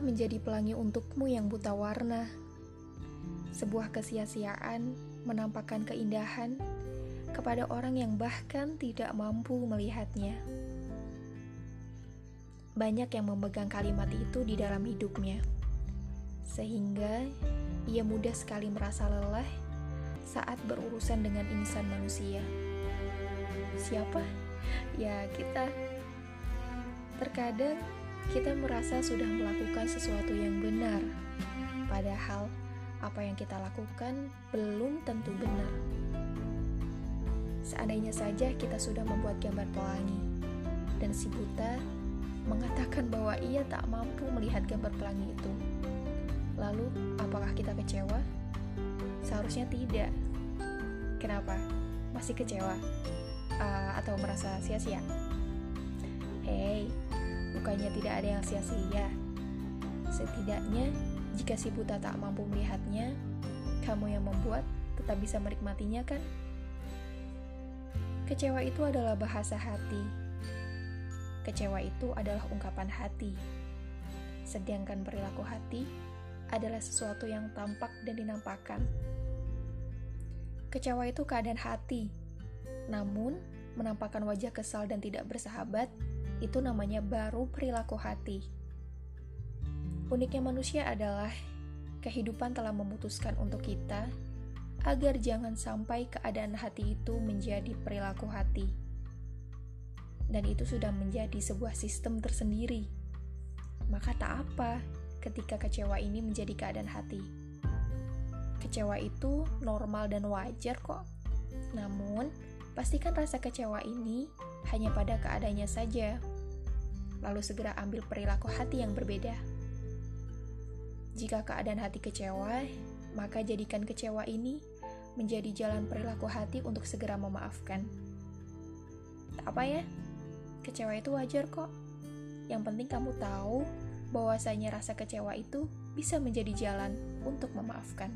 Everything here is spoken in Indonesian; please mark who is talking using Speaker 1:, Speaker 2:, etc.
Speaker 1: menjadi pelangi untukmu yang buta warna. Sebuah kesia-siaan menampakkan keindahan kepada orang yang bahkan tidak mampu melihatnya. Banyak yang memegang kalimat itu di dalam hidupnya, sehingga ia mudah sekali merasa lelah saat berurusan dengan insan manusia. Siapa? Ya, kita. Terkadang kita merasa sudah melakukan sesuatu yang benar, padahal apa yang kita lakukan belum tentu benar. Seandainya saja kita sudah membuat gambar pelangi, dan si buta mengatakan bahwa ia tak mampu melihat gambar pelangi itu. Lalu, apakah kita kecewa? Seharusnya tidak. Kenapa? Masih kecewa? Uh, atau merasa sia-sia? Hei, bukannya tidak ada yang sia-sia. Setidaknya jika si buta tak mampu melihatnya, kamu yang membuat tetap bisa menikmatinya kan? Kecewa itu adalah bahasa hati. Kecewa itu adalah ungkapan hati. Sedangkan perilaku hati adalah sesuatu yang tampak dan dinampakkan. Kecewa itu keadaan hati. Namun, menampakkan wajah kesal dan tidak bersahabat itu namanya baru perilaku hati. Uniknya manusia adalah kehidupan telah memutuskan untuk kita agar jangan sampai keadaan hati itu menjadi perilaku hati. Dan itu sudah menjadi sebuah sistem tersendiri. Maka tak apa ketika kecewa ini menjadi keadaan hati. Kecewa itu normal dan wajar kok. Namun, pastikan rasa kecewa ini hanya pada keadaannya saja. Lalu segera ambil perilaku hati yang berbeda. Jika keadaan hati kecewa, maka jadikan kecewa ini menjadi jalan perilaku hati untuk segera memaafkan. Tak apa ya, kecewa itu wajar kok. Yang penting kamu tahu bahwasanya rasa kecewa itu bisa menjadi jalan untuk memaafkan.